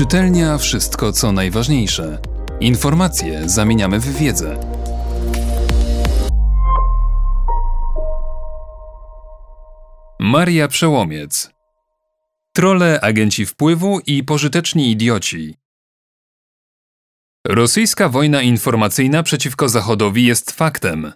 Czytelnia wszystko co najważniejsze. Informacje zamieniamy w wiedzę. Maria Przełomiec. Trole, agenci wpływu i pożyteczni idioci. Rosyjska wojna informacyjna przeciwko Zachodowi jest faktem.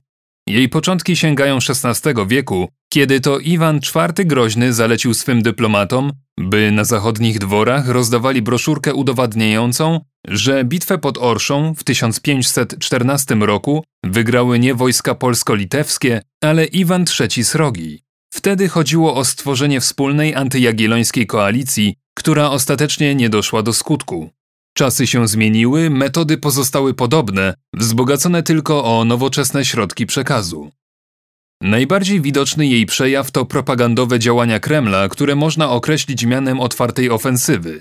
Jej początki sięgają XVI wieku, kiedy to Iwan IV Groźny zalecił swym dyplomatom, by na zachodnich dworach rozdawali broszurkę udowadniającą, że bitwę pod Orszą w 1514 roku wygrały nie wojska polsko-litewskie, ale Iwan III Srogi. Wtedy chodziło o stworzenie wspólnej antyjagiellońskiej koalicji, która ostatecznie nie doszła do skutku. Czasy się zmieniły, metody pozostały podobne, wzbogacone tylko o nowoczesne środki przekazu. Najbardziej widoczny jej przejaw to propagandowe działania Kremla, które można określić mianem otwartej ofensywy.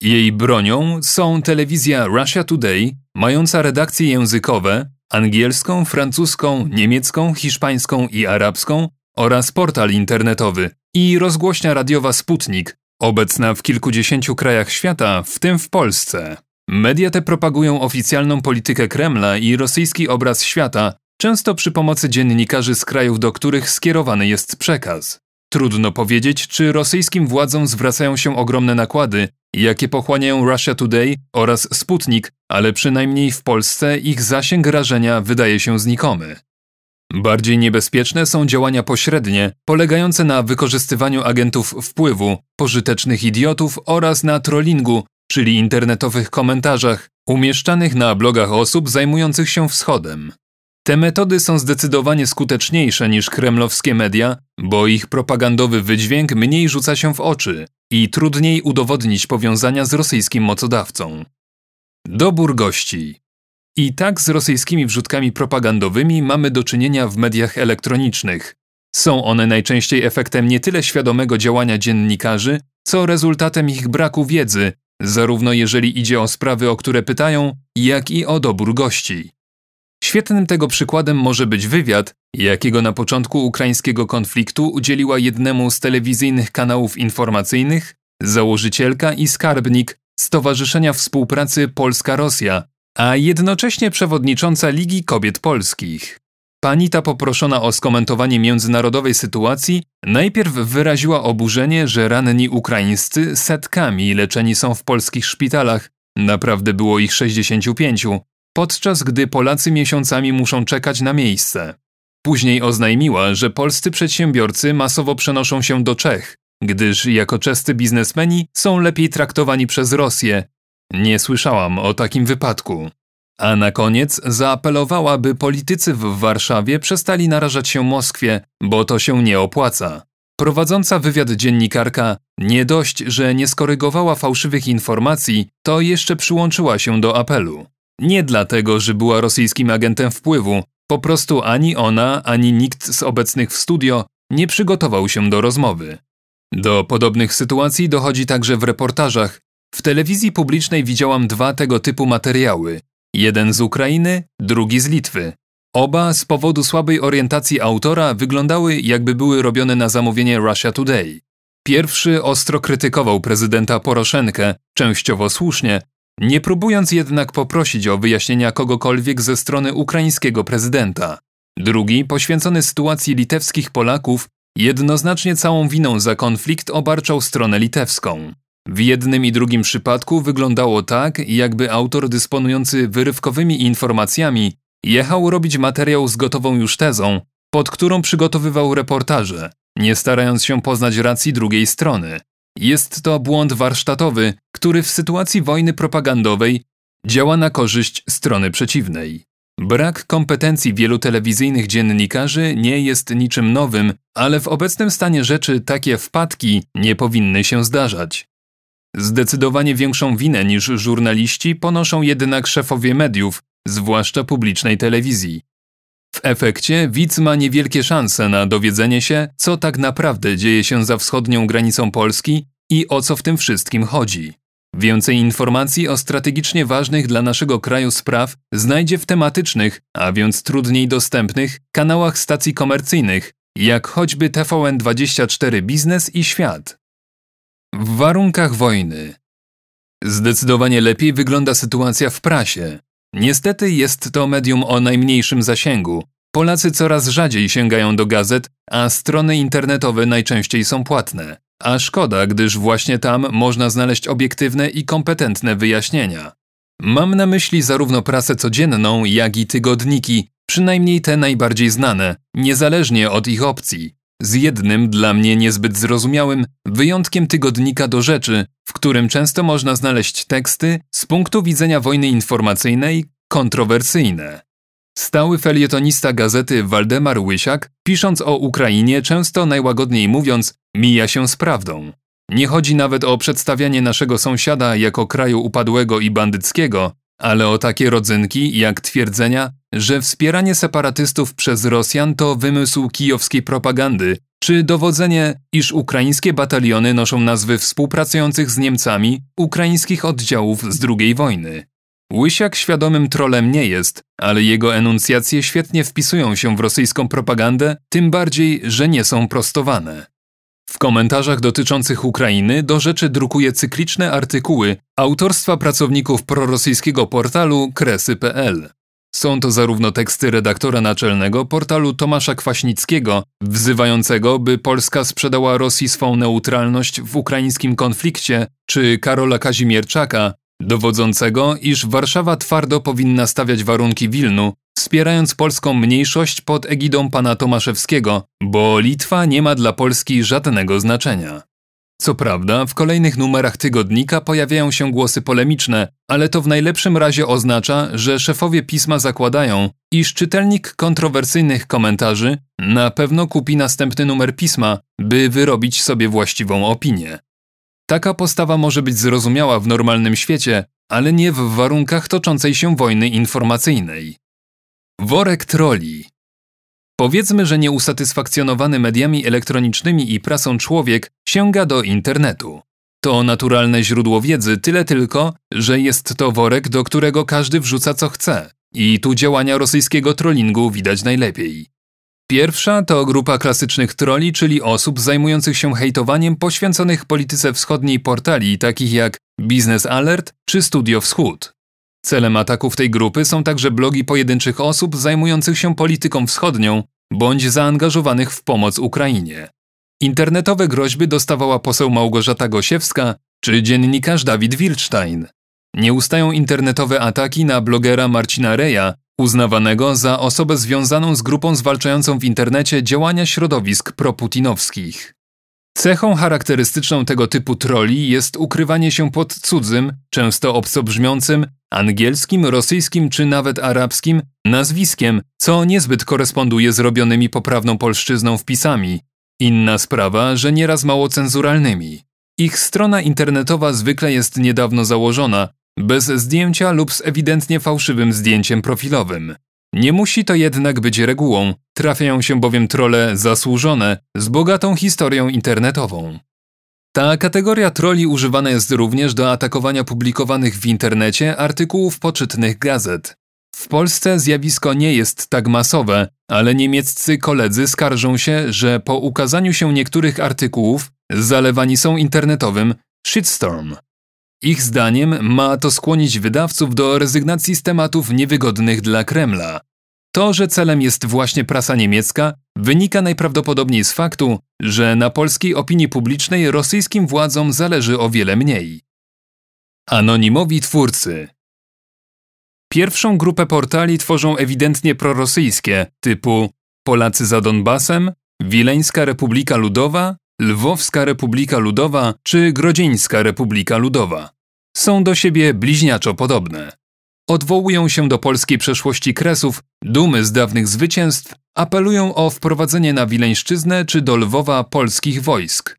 Jej bronią są telewizja Russia Today, mająca redakcje językowe angielską, francuską, niemiecką, hiszpańską i arabską oraz portal internetowy i rozgłośnia radiowa Sputnik, obecna w kilkudziesięciu krajach świata, w tym w Polsce. Media te propagują oficjalną politykę Kremla i rosyjski obraz świata, często przy pomocy dziennikarzy z krajów, do których skierowany jest przekaz. Trudno powiedzieć, czy rosyjskim władzom zwracają się ogromne nakłady, jakie pochłaniają Russia Today oraz Sputnik, ale przynajmniej w Polsce ich zasięg rażenia wydaje się znikomy. Bardziej niebezpieczne są działania pośrednie, polegające na wykorzystywaniu agentów wpływu, pożytecznych idiotów oraz na trollingu, czyli internetowych komentarzach, umieszczanych na blogach osób zajmujących się wschodem. Te metody są zdecydowanie skuteczniejsze niż kremlowskie media, bo ich propagandowy wydźwięk mniej rzuca się w oczy i trudniej udowodnić powiązania z rosyjskim mocodawcą. Dobór gości. I tak z rosyjskimi wrzutkami propagandowymi mamy do czynienia w mediach elektronicznych. Są one najczęściej efektem nie tyle świadomego działania dziennikarzy, co rezultatem ich braku wiedzy, zarówno jeżeli idzie o sprawy, o które pytają, jak i o dobór gości. Świetnym tego przykładem może być wywiad, jakiego na początku ukraińskiego konfliktu udzieliła jednemu z telewizyjnych kanałów informacyjnych założycielka i skarbnik Stowarzyszenia Współpracy Polska-Rosja, a jednocześnie przewodnicząca Ligi Kobiet Polskich. Pani ta poproszona o skomentowanie międzynarodowej sytuacji najpierw wyraziła oburzenie, że ranni ukraińscy setkami leczeni są w polskich szpitalach, naprawdę było ich 65, podczas gdy Polacy miesiącami muszą czekać na miejsce. Później oznajmiła, że polscy przedsiębiorcy masowo przenoszą się do Czech, gdyż jako czescy biznesmeni są lepiej traktowani przez Rosję. Nie słyszałam o takim wypadku. A na koniec zaapelowała, by politycy w Warszawie przestali narażać się Moskwie, bo to się nie opłaca. Prowadząca wywiad dziennikarka nie dość, że nie skorygowała fałszywych informacji, to jeszcze przyłączyła się do apelu. Nie dlatego, że była rosyjskim agentem wpływu, po prostu ani ona, ani nikt z obecnych w studio nie przygotował się do rozmowy. Do podobnych sytuacji dochodzi także w reportażach. W telewizji publicznej widziałam dwa tego typu materiały. Jeden z Ukrainy, drugi z Litwy. Oba z powodu słabej orientacji autora wyglądały jakby były robione na zamówienie Russia Today. Pierwszy ostro krytykował prezydenta Poroszenkę, częściowo słusznie, nie próbując jednak poprosić o wyjaśnienia kogokolwiek ze strony ukraińskiego prezydenta. Drugi, poświęcony sytuacji litewskich Polaków, jednoznacznie całą winą za konflikt obarczał stronę litewską. W jednym i drugim przypadku wyglądało tak, jakby autor dysponujący wyrywkowymi informacjami jechał robić materiał z gotową już tezą, pod którą przygotowywał reportaże, nie starając się poznać racji drugiej strony. Jest to błąd warsztatowy, który w sytuacji wojny propagandowej działa na korzyść strony przeciwnej. Brak kompetencji wielu telewizyjnych dziennikarzy nie jest niczym nowym, ale w obecnym stanie rzeczy takie wpadki nie powinny się zdarzać. Zdecydowanie większą winę niż żurnaliści ponoszą jednak szefowie mediów, zwłaszcza publicznej telewizji. W efekcie widz ma niewielkie szanse na dowiedzenie się, co tak naprawdę dzieje się za wschodnią granicą Polski i o co w tym wszystkim chodzi. Więcej informacji o strategicznie ważnych dla naszego kraju spraw znajdzie w tematycznych, a więc trudniej dostępnych, kanałach stacji komercyjnych, jak choćby TVN24 Biznes i Świat. W warunkach wojny Zdecydowanie lepiej wygląda sytuacja w prasie. Niestety jest to medium o najmniejszym zasięgu. Polacy coraz rzadziej sięgają do gazet, a strony internetowe najczęściej są płatne. A szkoda, gdyż właśnie tam można znaleźć obiektywne i kompetentne wyjaśnienia. Mam na myśli zarówno prasę codzienną, jak i tygodniki, przynajmniej te najbardziej znane, niezależnie od ich opcji. Z jednym dla mnie niezbyt zrozumiałym wyjątkiem tygodnika do rzeczy, w którym często można znaleźć teksty z punktu widzenia wojny informacyjnej kontrowersyjne. Stały felietonista gazety Waldemar Łysiak, pisząc o Ukrainie, często najłagodniej mówiąc, mija się z prawdą. Nie chodzi nawet o przedstawianie naszego sąsiada jako kraju upadłego i bandyckiego, ale o takie rodzynki jak twierdzenia, że wspieranie separatystów przez Rosjan to wymysł kijowskiej propagandy, czy dowodzenie, iż ukraińskie bataliony noszą nazwy współpracujących z Niemcami ukraińskich oddziałów z II wojny. Łysiak świadomym trolem nie jest, ale jego enuncjacje świetnie wpisują się w rosyjską propagandę, tym bardziej, że nie są prostowane. W komentarzach dotyczących Ukrainy do rzeczy drukuje cykliczne artykuły autorstwa pracowników prorosyjskiego portalu kresy.pl. Są to zarówno teksty redaktora naczelnego portalu Tomasza Kwaśnickiego, wzywającego, by Polska sprzedała Rosji swą neutralność w ukraińskim konflikcie, czy Karola Kazimierczaka, dowodzącego, iż Warszawa twardo powinna stawiać warunki Wilnu, wspierając polską mniejszość pod egidą pana Tomaszewskiego, bo Litwa nie ma dla Polski żadnego znaczenia. Co prawda, w kolejnych numerach tygodnika pojawiają się głosy polemiczne, ale to w najlepszym razie oznacza, że szefowie pisma zakładają, iż czytelnik kontrowersyjnych komentarzy na pewno kupi następny numer pisma, by wyrobić sobie właściwą opinię. Taka postawa może być zrozumiała w normalnym świecie, ale nie w warunkach toczącej się wojny informacyjnej. Worek troli. Powiedzmy, że nieusatysfakcjonowany mediami elektronicznymi i prasą człowiek sięga do internetu. To naturalne źródło wiedzy, tyle tylko, że jest to worek, do którego każdy wrzuca co chce. I tu działania rosyjskiego trollingu widać najlepiej. Pierwsza to grupa klasycznych troli, czyli osób zajmujących się hejtowaniem poświęconych polityce wschodniej portali, takich jak Business Alert czy Studio Wschód. Celem ataków tej grupy są także blogi pojedynczych osób zajmujących się polityką wschodnią bądź zaangażowanych w pomoc Ukrainie. Internetowe groźby dostawała poseł Małgorzata Gosiewska czy dziennikarz Dawid Wilczstein. Nie ustają internetowe ataki na blogera Marcina Reja, uznawanego za osobę związaną z grupą zwalczającą w internecie działania środowisk proputinowskich. Cechą charakterystyczną tego typu troli jest ukrywanie się pod cudzym, często obcobrzmiącym, angielskim, rosyjskim czy nawet arabskim nazwiskiem, co niezbyt koresponduje z robionymi poprawną polszczyzną wpisami. Inna sprawa, że nieraz mało cenzuralnymi. Ich strona internetowa zwykle jest niedawno założona, bez zdjęcia lub z ewidentnie fałszywym zdjęciem profilowym. Nie musi to jednak być regułą, trafiają się bowiem trole zasłużone, z bogatą historią internetową. Ta kategoria troli używana jest również do atakowania publikowanych w internecie artykułów poczytnych gazet. W Polsce zjawisko nie jest tak masowe, ale niemieccy koledzy skarżą się, że po ukazaniu się niektórych artykułów zalewani są internetowym shitstorm. Ich zdaniem ma to skłonić wydawców do rezygnacji z tematów niewygodnych dla Kremla. To, że celem jest właśnie prasa niemiecka, wynika najprawdopodobniej z faktu, że na polskiej opinii publicznej rosyjskim władzom zależy o wiele mniej. Anonimowi twórcy Pierwszą grupę portali tworzą ewidentnie prorosyjskie, typu Polacy za Donbasem, Wileńska Republika Ludowa, Lwowska Republika Ludowa czy Grodzieńska Republika Ludowa. Są do siebie bliźniaczo podobne. Odwołują się do polskiej przeszłości Kresów, dumy z dawnych zwycięstw, apelują o wprowadzenie na Wileńszczyznę czy do Lwowa polskich wojsk.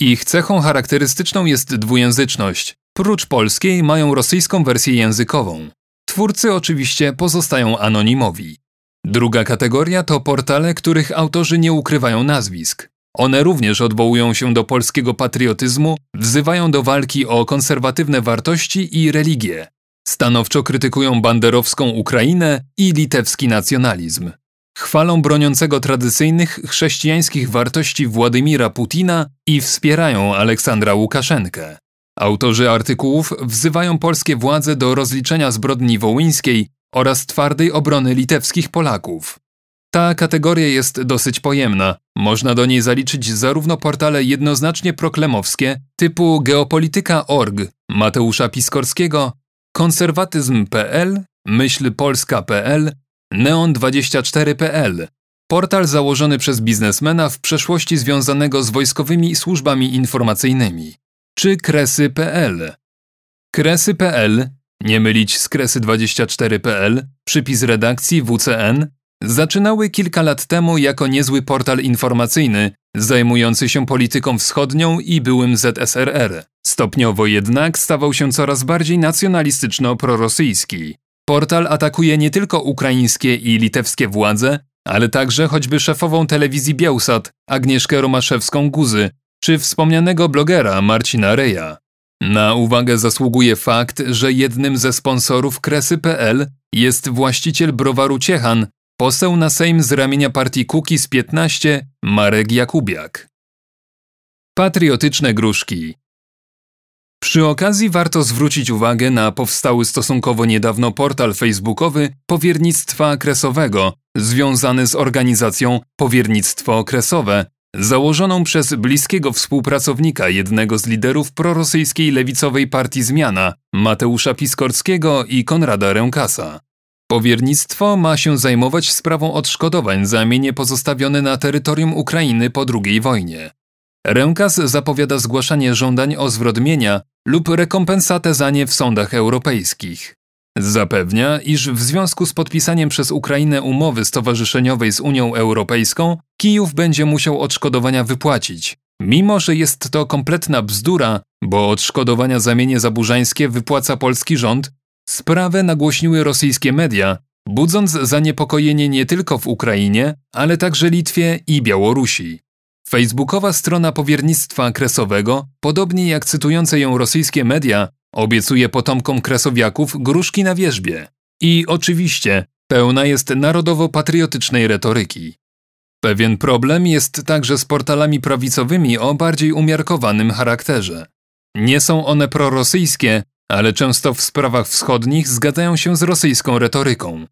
Ich cechą charakterystyczną jest dwujęzyczność. Prócz polskiej mają rosyjską wersję językową. Twórcy oczywiście pozostają anonimowi. Druga kategoria to portale, których autorzy nie ukrywają nazwisk. One również odwołują się do polskiego patriotyzmu, wzywają do walki o konserwatywne wartości i religię. Stanowczo krytykują banderowską Ukrainę i litewski nacjonalizm. Chwalą broniącego tradycyjnych chrześcijańskich wartości Władimira Putina i wspierają Aleksandra Łukaszenkę. Autorzy artykułów wzywają polskie władze do rozliczenia zbrodni wołyńskiej oraz twardej obrony litewskich Polaków. Ta kategoria jest dosyć pojemna. Można do niej zaliczyć zarówno portale jednoznacznie proklemowskie typu geopolityka.org Mateusza Piskorskiego, konserwatyzm.pl, myślpolska.pl, neon24.pl, portal założony przez biznesmena w przeszłości związanego z wojskowymi służbami informacyjnymi, czy kresy.pl. Kresy.pl, nie mylić z kresy24.pl, przypis redakcji WCN, zaczynały kilka lat temu jako niezły portal informacyjny zajmujący się polityką wschodnią i byłym ZSRR. Stopniowo jednak stawał się coraz bardziej nacjonalistyczno-prorosyjski. Portal atakuje nie tylko ukraińskie i litewskie władze, ale także choćby szefową telewizji Białsat Agnieszkę Romaszewską-Guzy czy wspomnianego blogera Marcina Reja. Na uwagę zasługuje fakt, że jednym ze sponsorów Kresy.pl jest właściciel browaru Ciechan, poseł na Sejm z ramienia partii Kukiz 15 Marek Jakubiak. Patriotyczne gruszki przy okazji warto zwrócić uwagę na powstały stosunkowo niedawno portal facebookowy Powiernictwa Kresowego, związany z organizacją Powiernictwo Okresowe, założoną przez bliskiego współpracownika jednego z liderów prorosyjskiej lewicowej partii Zmiana, Mateusza Piskorskiego i Konrada Rękasa. Powiernictwo ma się zajmować sprawą odszkodowań za mienie pozostawione na terytorium Ukrainy po II wojnie. Rękas zapowiada zgłaszanie żądań o zwrot mienia lub rekompensatę za nie w sądach europejskich. Zapewnia, iż w związku z podpisaniem przez Ukrainę umowy stowarzyszeniowej z Unią Europejską, Kijów będzie musiał odszkodowania wypłacić, mimo że jest to kompletna bzdura, bo odszkodowania za mienie zaburzańskie wypłaca polski rząd, sprawę nagłośniły rosyjskie media, budząc zaniepokojenie nie tylko w Ukrainie, ale także Litwie i Białorusi. Facebookowa strona powiernictwa kresowego, podobnie jak cytujące ją rosyjskie media, obiecuje potomkom kresowiaków gruszki na wierzbie. I oczywiście pełna jest narodowo-patriotycznej retoryki. Pewien problem jest także z portalami prawicowymi o bardziej umiarkowanym charakterze. Nie są one prorosyjskie, ale często w sprawach wschodnich zgadzają się z rosyjską retoryką.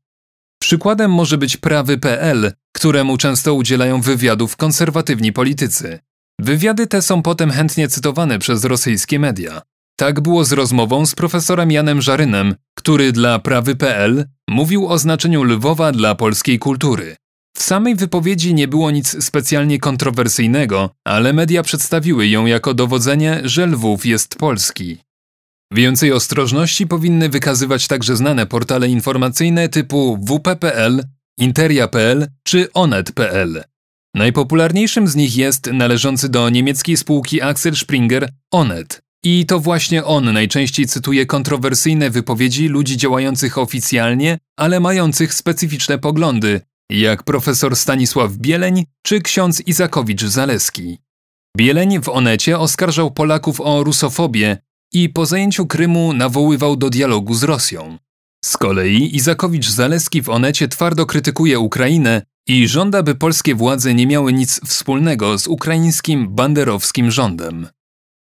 Przykładem może być prawy.pl, któremu często udzielają wywiadów konserwatywni politycy. Wywiady te są potem chętnie cytowane przez rosyjskie media. Tak było z rozmową z profesorem Janem Żarynem, który dla prawy.pl mówił o znaczeniu Lwowa dla polskiej kultury. W samej wypowiedzi nie było nic specjalnie kontrowersyjnego, ale media przedstawiły ją jako dowodzenie, że Lwów jest polski. Więcej ostrożności powinny wykazywać także znane portale informacyjne typu wp.pl, interia.pl czy onet.pl. Najpopularniejszym z nich jest należący do niemieckiej spółki Axel Springer Onet. I to właśnie on najczęściej cytuje kontrowersyjne wypowiedzi ludzi działających oficjalnie, ale mających specyficzne poglądy, jak profesor Stanisław Bieleń czy ksiądz Izakowicz-Zaleski. Bieleń w Onecie oskarżał Polaków o rusofobię i po zajęciu Krymu nawoływał do dialogu z Rosją. Z kolei Izakowicz-Zaleski w Onecie twardo krytykuje Ukrainę i żąda, by polskie władze nie miały nic wspólnego z ukraińskim banderowskim rządem.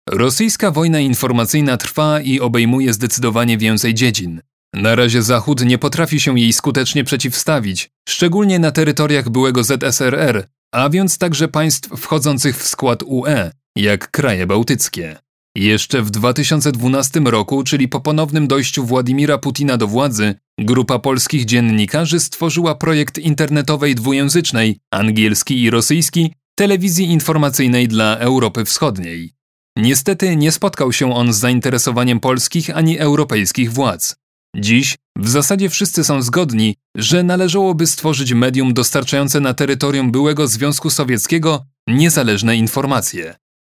Rosyjska wojna informacyjna trwa i obejmuje zdecydowanie więcej dziedzin. Na razie Zachód nie potrafi się jej skutecznie przeciwstawić, szczególnie na terytoriach byłego ZSRR, a więc także państw wchodzących w skład UE, jak kraje bałtyckie. Jeszcze w 2012 roku, czyli po ponownym dojściu Władimira Putina do władzy, grupa polskich dziennikarzy stworzyła projekt internetowej dwujęzycznej, angielski i rosyjski, telewizji informacyjnej dla Europy Wschodniej. Niestety nie spotkał się on z zainteresowaniem polskich ani europejskich władz. Dziś w zasadzie wszyscy są zgodni, że należałoby stworzyć medium dostarczające na terytorium byłego Związku Sowieckiego niezależne informacje.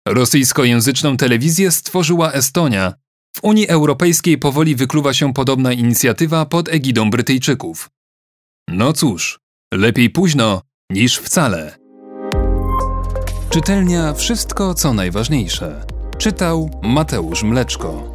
Rosyjskojęzyczną telewizję stworzyła Estonia. W Unii Europejskiej powoli wykluwa się podobna inicjatywa pod egidą Brytyjczyków. No cóż, lepiej późno niż wcale. Czytelnia Wszystko co najważniejsze. Czytał Mateusz Mleczko.